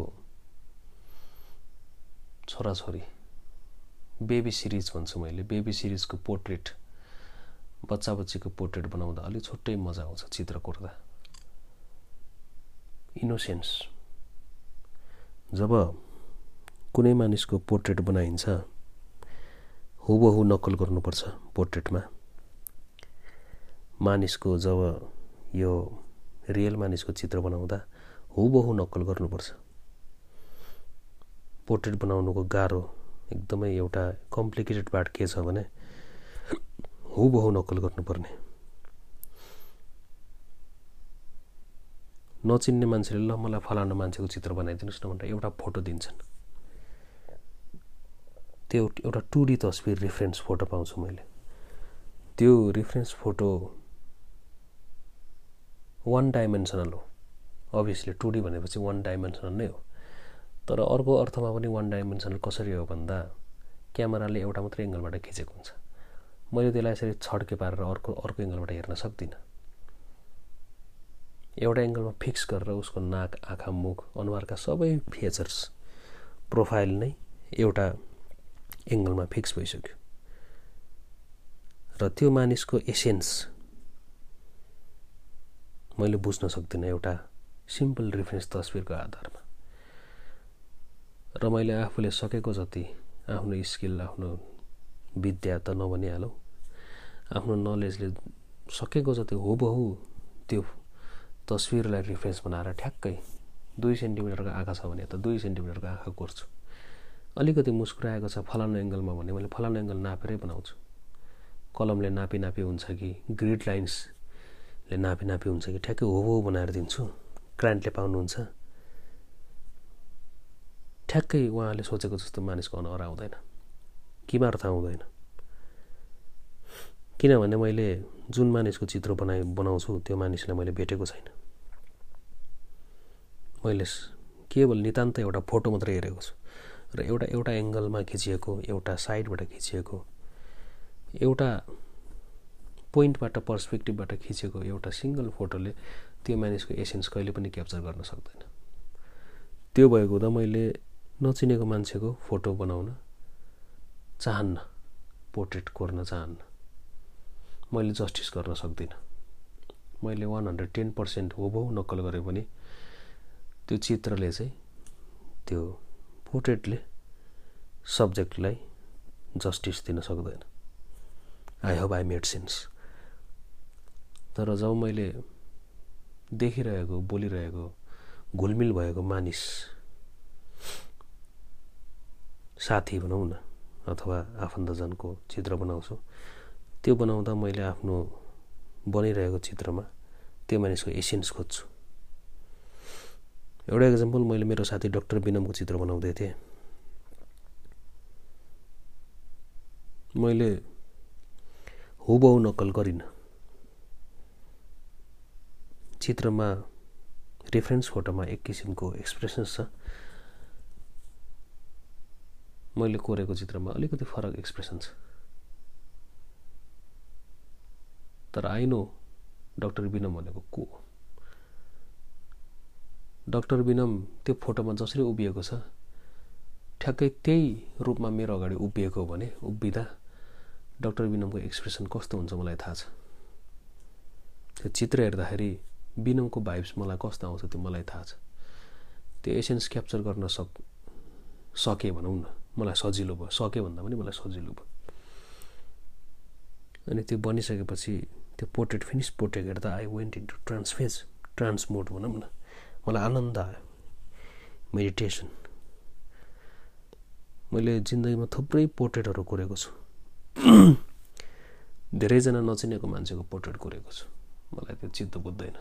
छोराछोरी बेबी सिरिज भन्छु मैले। बेबी सिरिजको पोर्ट्रेट बच्चा बच्चीको पोर्ट्रेट बनाउँदा अलिक छुट्टै मजा आउँछ चित्र कोर्दा। इनोसेन्स जब कुनै मानिसको पोर्ट्रेट बनाइन्छ हुबहु नक्कल गर्नुपर्छ पोर्ट्रेटमा। मानिसको जब यो रियल मानिसको चित्र बनाउँदा हुबहु नक्कल गर्नुपर्छ। पोर्ट्रेट बनाउनुको गाह्रो एकदमै एउटा कम्प्लिकेटेड पार्ट के छ भने हुबहु नक्कल गर्नुपर्ने। नचिन्ने मान्छेले ल मलाई फलानु मान्छेको चित्र बनाइदिनुहोस् न भनेर एउटा फोटो दिन्छन्। त्यो एउटा टु डी तस्विर रिफरेन्स फोटो पाउँछु मैले। त्यो रिफरेन्स फोटो वान डाइमेन्सनल हो। अभियसली टु डी भनेपछि वान डाइमेन्सनल नै हो। तर अर्को अर्थमा पनि वान डाइमेन्सनल कसरी हो भन्दा क्यामेराले एउटा मात्रै एङ्गलबाट खिचेको हुन्छ। मैले त्यसलाई यसरी छड्के पारेर अर्को अर्को एङ्गलबाट हेर्न सक्दिनँ। एउटा एङ्गलमा फिक्स गरेर उसको नाक आँखा मुख अनुहारका सबै फिचर्स प्रोफाइल नै एउटा एङ्गलमा फिक्स भइसक्यो। र त्यो मानिसको एसेन्स मैले बुझ्न सक्दिनँ एउटा सिम्पल रिफरेन्स तस्विरको आधारमा। र मैले आफूले सकेको जति आफ्नो स्किल आफ्नो विद्या त नभनिहालौँ आफ्नो नलेजले सकेको जति हुबहु त्यो तस्विरलाई रिफ्रेस बनाएर ठ्याक्कै दुई सेन्टिमिटरको आँखा छ भने त दुई सेन्टिमिटरको आँखा कोर्छु। अलिकति मुस्कुराएको छ फलानु एङ्गलमा भने मैले फलानु एङ्गल नापेरै बनाउँछु। कलमले नापी नापी हुन्छ कि ग्रिड लाइन्सले नापी नापी हुन्छ कि ठ्याक्कै हो बनाएर दिन्छु। क्रान्टले पाउनुहुन्छ। ठ्याक्कै उहाँले सोचेको जस्तो मानिसको अनुहार आउँदैन किमार्थ आउँदैन। किनभने मैले जुन मानिसको चित्र बनाइ बनाउँछु त्यो मानिसलाई मैले भेटेको छैन। मैले केवल नितान्त एउटा फोटो मात्रै हेरेको छु। र एउटा एउटा एङ्गलमा खिचिएको एउटा साइडबाट खिचिएको एउटा पोइन्टबाट पर्सपेक्टिभबाट खिचेको एउटा सिङ्गल फोटोले त्यो मानिसको एसेन्स कहिले पनि क्याप्चर गर्न सक्दैन। त्यो भएको हुँदा मैले नचिनेको मान्छेको फोटो बनाउन चाहन्न पोर्ट्रेट कोर्न चाहन्न। मैले जस्टिस गर्न सक्दिनँ। मैले वान हन्ड्रेड टेन पर्सेन्ट होबहु नक्कल गरे पनि त्यो चित्रले चाहिँ त्यो पोर्ट्रेटले सब्जेक्टलाई जस्टिस दिन सक्दैन। I hope I made sense तर जब मैले देखिरहेको बोलिरहेको घुलमिल भएको मानिस साथी भनौँ न अथवा आफन्तजनको चित्र बनाउँछु त्यो बनाउँदा मैले आफ्नो बनिरहेको चित्रमा त्यो मानिसको एसेन्स खोज्छु। एउटा इक्जाम्पल मैले मेरो साथी डक्टर बिनमको चित्र बनाउँदै थिएँ। मैले हुबहु नक्कल गरिनँ। चित्रमा रेफरेन्स फोटोमा एक किसिमको एक्सप्रेसन्स छ। मैले कोरेको चित्रमा अलिकति फरक एक्सप्रेसन छ तर आइनो डक्टर विनम भनेको को? डक्टर विनम त्यो फोटोमा जसरी उभिएको छ ठ्याक्कै त्यही रूपमा मेरो अगाडि उभिएको भने उभिँदा डक्टर विनमको एक्सप्रेसन कस्तो हुन्छ मलाई थाहा छ। त्यो चित्र हेर्दाखेरि विनमको भाइब्स मलाई कस्तो आउँछ त्यो मलाई थाहा छ। त्यो एसेन्स क्याप्चर गर्न सक सके भनौँ न मलाई सजिलो भयो। सके भन्दा पनि मलाई सजिलो भयो। अनि त्यो बनिसकेपछि त्यो पोर्ट्रेट फिनिस पोर्ट्रेट हेर्दा I went into trance phase trance mode भनौँ न। मलाई आनन्द आयो। मेडिटेसन मैले जिन्दगीमा थुप्रै पोर्ट्रेटहरू कोरेको छु। [CLEARS THROAT] धेरैजना नचिनेको मान्छेको पोर्ट्रेट कोरेको छु। मलाई त्यो चित्त बुझ्दैन।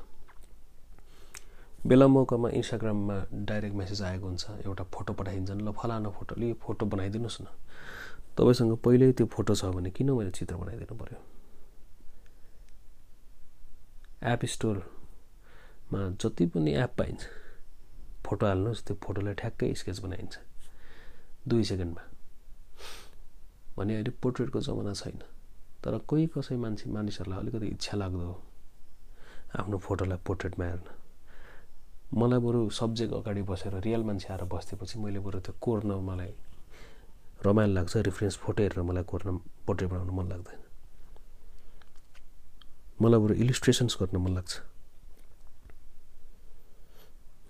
बेला मौकामा इन्स्टाग्राममा डाइरेक्ट मेसेज आएको हुन्छ एउटा फोटो पठाइदिन्छन् ल फलाना फोटोले यो फोटो बनाइदिनुहोस् न। तपाईँसँग पहिल्यै त्यो फोटो छ भने किन मैले चित्र बनाइदिनु पऱ्यो एप स्टोरमा जति पनि एप पाइन्छ फोटो हाल्नुहोस् त्यो फोटोलाई ठ्याक्कै स्केच बनाइन्छ। दुई सेकेन्डमा। भने अहिले पोर्ट्रेटको जमाना छैन तर कोही कसै मान्छे मानिसहरूलाई अलिकति इच्छा लाग्दो आफ्नो फोटोलाई पोर्ट्रेटमा हेर्न। मलाई बरु सब्जेक्ट अगाडि बसेर रियल मान्छे आएर बस्थेपछि मैले बरु त्यो कोर्न मलाई रमाइलो लाग्छ रिफरेन्स फोटो हेरेर मलाई कोर्न पोर्ट्रेट बनाउन मन लाग्दैन। मलाई बरु इलिस्ट्रेसन्स गर्न मन लाग्छ।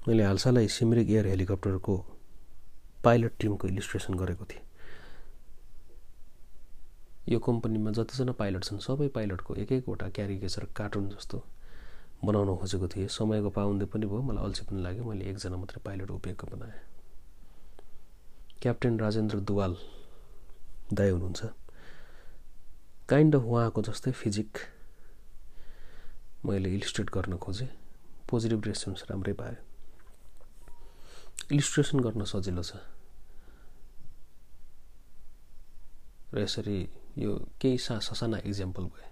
मैले हालसालै सिमरिक एयर हेलिकप्टरको पाइलट टिमको इलिस्ट्रेसन गरेको थिएँ। यो कम्पनीमा जतिजना पाइलट छन् सबै पाइलटको एक एकवटा क्यारिकेचर कार्टुन जस्तो बनाउन खोजेको थिएँ। समयको पाउन्दै पनि भयो मलाई अल्छी पनि लाग्यो। मैले एकजना मात्रै पाइलट उभिएको बनाएँ। क्याप्टेन राजेन्द्र दुवाल दाई हुनुहुन्छ। काइन्ड अफ उहाँको जस्तै फिजिक मैले इलिस्ट्रेट गर्न खोजेँ। पोजिटिभ रेस्पोन्स राम्रै पाएँ। इलिस्ट्रेसन गर्न सजिलो छ। र यसरी यो केही सा ससाना इक्जाम्पल भए।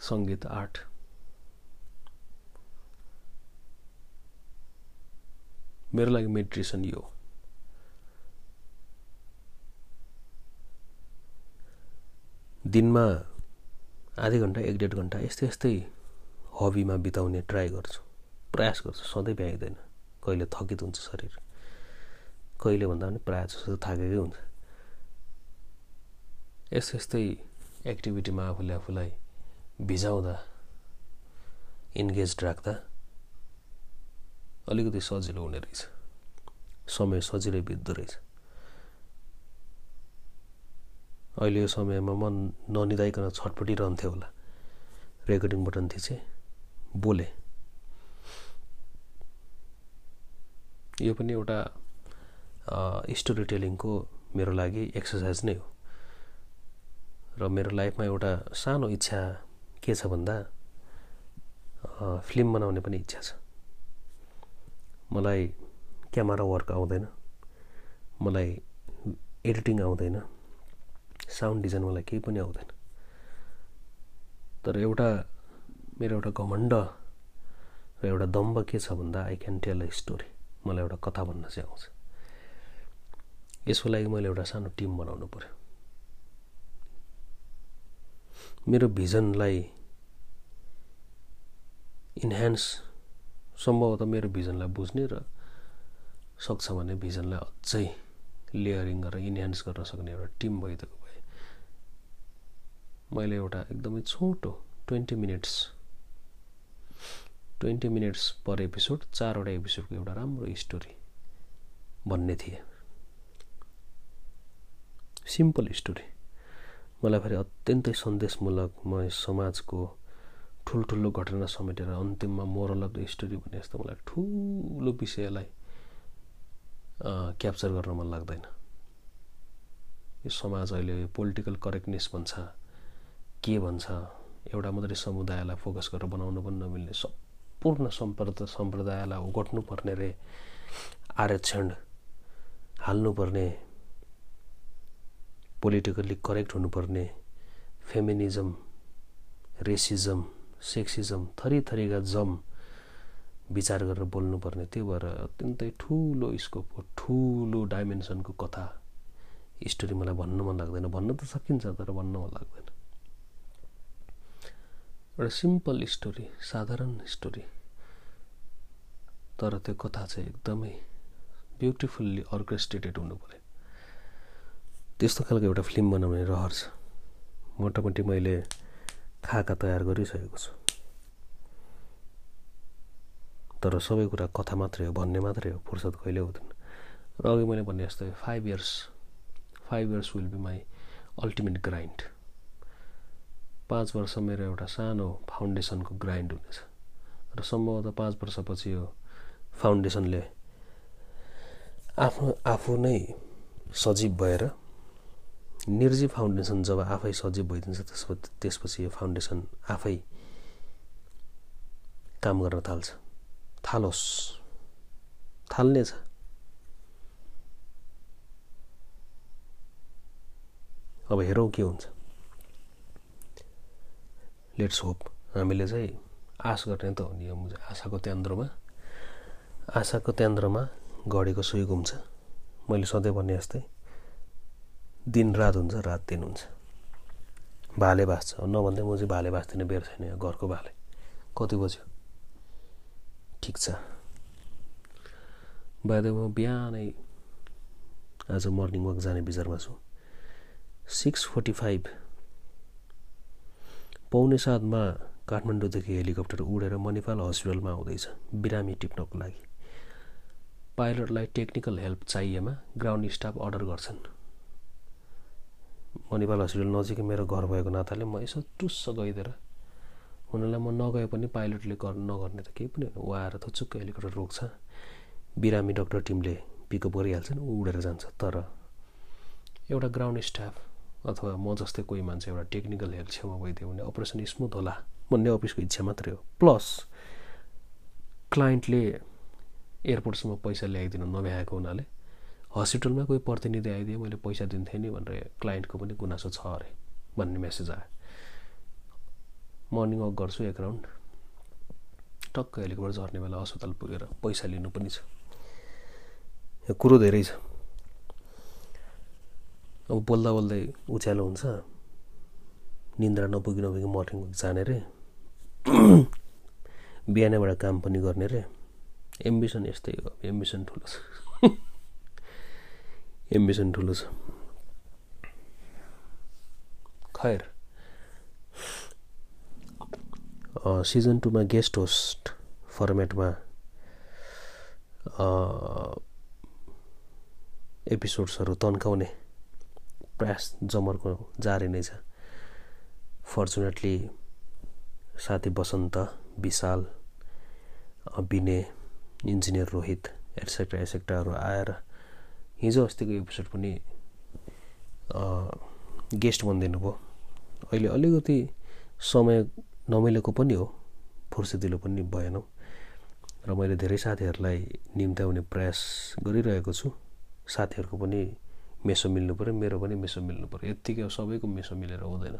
सङ्गीत आर्ट। मेरो लागि मेडिटेसन यो दिनमा आधी घन्टा एक डेढ घन्टा यस्तै यस्तै हबीमा बिताउने ट्राई गर्छु। प्रयास गर्छु सधैँ भ्याइँदैन। कहिले थकित हुन्छ शरीर। कहिले भन्दा पनि प्रायः जस्तो थाकेकै हुन्छ। यस्तै यस्तै एक्टिभिटीमा आफूले आफूलाई भिजाउँदा इन्गेज राख्दा अलिकति सजिलो हुने रहेछ। समय सजिलै बित्दो रहेछ। अहिले यो समयमा मन ननिदाइकन छटपटिरहन्थ्यो होला। रेकर्डिङ बटन थिचेँ। बोले। यो पनि एउटा स्टोरी टेलिङको मेरो लागि एक्सर्साइज नै हो। र मेरो लाइफमा एउटा सानो इच्छा के छ भन्दा फिल्म बनाउने पनि इच्छा छ। मलाई क्यामेरा वर्क आउँदैन। मलाई एडिटिङ आउँदैन। साउन्ड डिजाइन मलाई केही पनि आउँदैन। तर एउटा मेरो एउटा घमण्ड र एउटा दम्ब के छ भन्दा I can tell a story मलाई एउटा कथा भन्न चाहिँ आउँछ। यसको लागि मैले एउटा सानो टिम बनाउनु पऱ्यो मेरो भिजनलाई इन्हान्स सम्भवतः मेरो भिजनलाई बुझ्ने र सक्छ भने भिजनलाई अझै लेयरिङ गरेर इन्हान्स गर्न सक्ने एउटा टिम भइदिएको मैले एउटा एकदमै छोटो twenty minutes twenty minutes per episode चारवटा एपिसोडको एउटा राम्रो स्टोरी भन्ने थिएँ। Simple story. मलाई फेरि अत्यन्तै सन्देशमूलक म समाजको ठुल्ठुलो घटना समेटेर अन्तिममा मोरल अफ द स्टोरी भने जस्तो मलाई ठुलो विषयलाई क्याप्चर गर्न मन लाग्दैन। यो समाज अहिले पोलिटिकल करेक्टनेस भन्छ। के भन्छ? एउटा मात्रै समुदायलाई फोकस गरेर बनाउनु पनि नमिल्ने सम्पूर्ण सम्प्रदाय सम्प्रदायलाई ओगट्नुपर्ने रे आरक्षण हाल्नुपर्ने पोलिटिकल्ली करेक्ट हुनुपर्ने फेमिनिजम रेसिजम सेक्सिजम थरी थरीका जम विचार गरेर बोल्नुपर्ने। त्यो भएर अत्यन्तै ठुलो स्कोपको ठुलो डाइमेन्सनको कथा। स्टोरी मलाई भन्न मन लाग्दैन। भन्न त सकिन्छ तर भन्न मन लाग्दैन। एउटा सिम्पल स्टोरी साधारण स्टोरी तर त्यो कथा चाहिँ एकदमै ब्युटिफुल्ली अर्केस्ट्रेटेड हुनु पऱ्यो त्यस्तो खालको एउटा फिल्म बनाउने रहर छ मोटामोटी मैले खाका तयार गरिसकेको छु तर सबै कुरा कथा मात्रै हो भन्ने मात्रै हो फुर्सद कहिले हुँदैन र अघि मैले भने जस्तै five years five years will be my ultimate grind पाँच वर्ष मेरो एउटा सानो फाउन्डेसनको ग्राइन्ड हुनेछ। र सम्भवतः पाँच वर्षपछि यो फाउन्डेसनले आफ्नो आफू नै सजीव भएर निर्जीव फाउन्डेसन जब आफै सजीव भइदिन्छ त्यसपछि त्यसपछि यो फाउन्डेसन आफै काम गर्न थाल्छ। थालोस्। थाल्नेछ। अब हेरौँ के हुन्छ। लेट्स होप हामीले चाहिँ आश गर्ने त हो नि यो आशाको त्यान्द्रोमा आशाको त्यान्द्रोमा घडीको सुई घुम्छ। मैले सधैँ भने जस्तै दिन रात हुन्छ रात दिन हुन्छ। भाले बाँच्छ नभन्दै म चाहिँ भाले बाँच्दिनँ बेर छैन यहाँ घरको भाले। कति बज्यो? ठिक छ। बाहिर म बिहानै आज मर्निङ वाक जाने विचारमा छु। सिक्स फोर्टी फाइभ पाउने साथमा काठमाडौँदेखि हेलिकप्टर उडेर मणिपाल हस्पिटलमा आउँदैछ बिरामी टिप्नको लागि। पाइलटलाई टेक्निकल हेल्प चाहिएमा ग्राउन्ड स्टाफ अर्डर गर्छन्। मणिपाल हस्पिटल नजिकै मेरो घर भएको नाताले म यसो टुस्स गइदिएर उनीहरूलाई म नगए पनि पाइलटले गर नगर्ने त केही पनि होइन। ऊ आएर थुचुक्क हेलिकप्टर रोक्छ। बिरामी डक्टर टिमले पिकअप गरिहाल्छन् ऊ उडेर जान्छ। तर एउटा ग्राउन्ड स्टाफ अथवा म जस्तै कोही मान्छे एउटा टेक्निकल हेल्प छेउमा गइदियो भने अपरेसन स्मुथ होला भन्ने अफिसको इच्छा मात्रै हो। प्लस क्लाइन्टले एयरपोर्टसम्म पैसा ल्याइदिनु नभ्याएको हुनाले हस्पिटलमा कोही प्रतिनिधि आइदिए मैले पैसा दिन्थेँ नि भनेर क्लाइन्टको पनि गुनासो छ अरे भन्ने मेसेज आयो। मर्निङ वक गर्छु एक राउन्ड टक्क हेलिकप्टर झर्ने बेला अस्पताल पुगेर पैसा लिनु पनि छ। यो कुरो धेरै छ। अब बोल्दा बोल्दै उज्यालो हुन्छ। निन्द्रा नपुगी नपुगी मर्निङ जाने रे। [COUGHS] बिहानैबाट काम पनि गर्ने रे। एम्बिसन यस्तै हो। एम्बिसन ठुलो छ। [LAUGHS] एम्बिसन ठुलो छ। खैर। सिजन टूमा गेस्ट होस्ट फर्मेटमा एपिसोड्सहरू तन्काउने। प्रयास जमरको जारी नै छ। फर्चुनेटली साथी बसन्त विशाल विनय इन्जिनियर रोहित एटसेक्ट्रा एटसेक्ट्राहरू आएर हिजो अस्तिको एपिसोड पनि गेस्ट भनिदिनु भयो अहिले अलिकति समय नमिलेको पनि हो फुर्सदिलो पनि भएनौँ। र मैले धेरै साथीहरूलाई निम्त्याउने प्रयास गरिरहेको छु। साथीहरूको पनि मेसो मिल्नु पऱ्यो मेरो पनि मेसो मिल्नु पऱ्यो यत्तिकै सबैको मेसो मिलेर हुँदैन।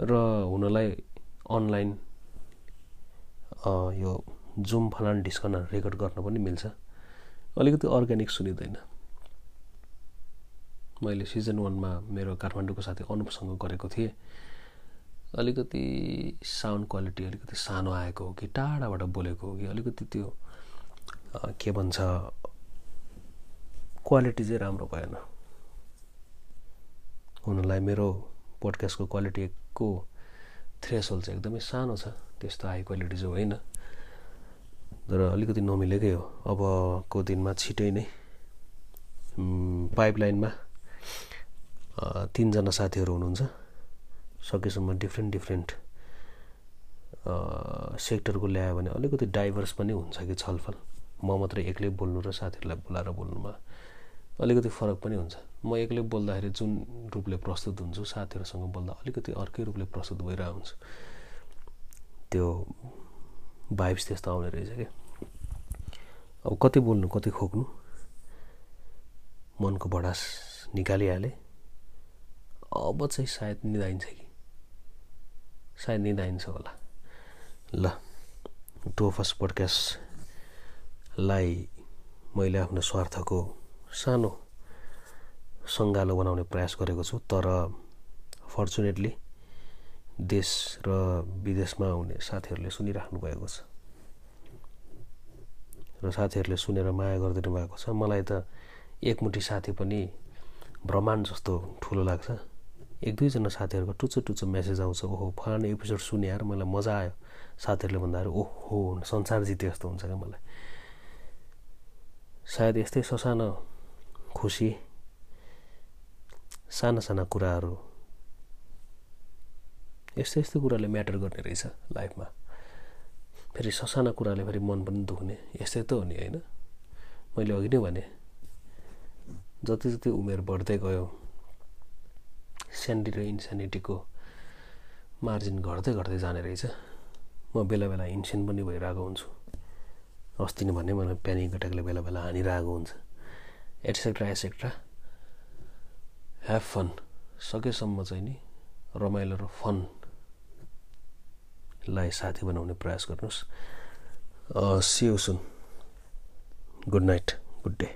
र हुनलाई अनलाइन यो जुम फलान ढिस्कन रेकर्ड गर्न पनि मिल्छ। अलिकति अर्ग्यानिक सुनिँदैन। मैले सिजन वानमा मेरो काठमाडौँको साथी अनुपसँग गरेको थिएँ। अलिकति साउन्ड क्वालिटी अलिकति सानो आएको हो कि टाढाबाट बोलेको हो कि अलिकति त्यो के भन्छ क्वालिटी चाहिँ राम्रो भएन। हुनलाई मेरो पोडकास्टको क्वालिटीको थ्रेस होल चाहिँ एकदमै सानो छ त्यस्तो हाई क्वालिटी चाहिँ होइन। तर अलिकति नमिलेकै हो। अबको दिनमा छिटै नै पाइपलाइनमा तिनजना साथीहरू हुनुहुन्छ। सकेसम्म डिफ्रेन्ट डिफ्रेन्ट सेक्टरको ल्यायो भने अलिकति डाइभर्स पनि हुन्छ कि छलफल। म मात्रै एक्लै बोल्नु र साथीहरूलाई बोलाएर बोल्नुमा अलिकति फरक पनि हुन्छ। म एक्लै बोल्दाखेरि जुन रूपले प्रस्तुत हुन्छु साथीहरूसँग बोल्दा अलिकति अर्कै रूपले प्रस्तुत भइरहेको हुन्छु। त्यो भाइब्स त्यस्तो आउने रहेछ क्या अब कति बोल्नु कति खोक्नु? मनको भडास निकालिहालेँ। अब चाहिँ सायद निधाइन्छ कि? सायद निधाइन्छ होला। ल टोफस पोडकास्टलाई मैले आफ्नो स्वार्थको सानो सङ्गालो बनाउने प्रयास गरेको छु तर फर्चुनेटली देश र विदेशमा हुने साथीहरूले सुनिराख्नु भएको छ। र साथीहरूले सुनेर माया गरिदिनु भएको छ। मलाई त एकमुठी साथी पनि ब्रह्माण्ड जस्तो ठुलो लाग्छ। एक दुईजना साथीहरूको टुच्चो टुच्चो मेसेज आउँछ ओहो फलाने एपिसोड सुने यार मलाई मजा आयो। साथीहरूले भन्दाखेरि ओहो संसार जिते जस्तो हुन्छ क्या मलाई? सायद यस्तै ससानो खुसी साना साना कुराहरू। यस्तो यस्तो कुराले म्याटर गर्ने रहेछ लाइफमा फेरि ससाना कुराले फेरि मन पनि दुख्ने। यस्तै त हो नि होइन? मैले अघि नै भने जति जति उमेर बढ्दै गयो स्यान्डी र इन्सानिटीको मार्जिन घट्दै घट्दै जाने रहेछ। म बेला बेला इन्सेन पनि भइरहेको हुन्छु। अस्ति नै भने मलाई प्यानिक अट्याकले बेला बेला हानिरहेको हुन्छ। एटसेक्ट्रा एटसेक्ट्रा ह्याभ फन सकेसम्म चाहिँ नि रमाइलो र फनलाई साथी बनाउने प्रयास गर्नुहोस्। See you soon good night good day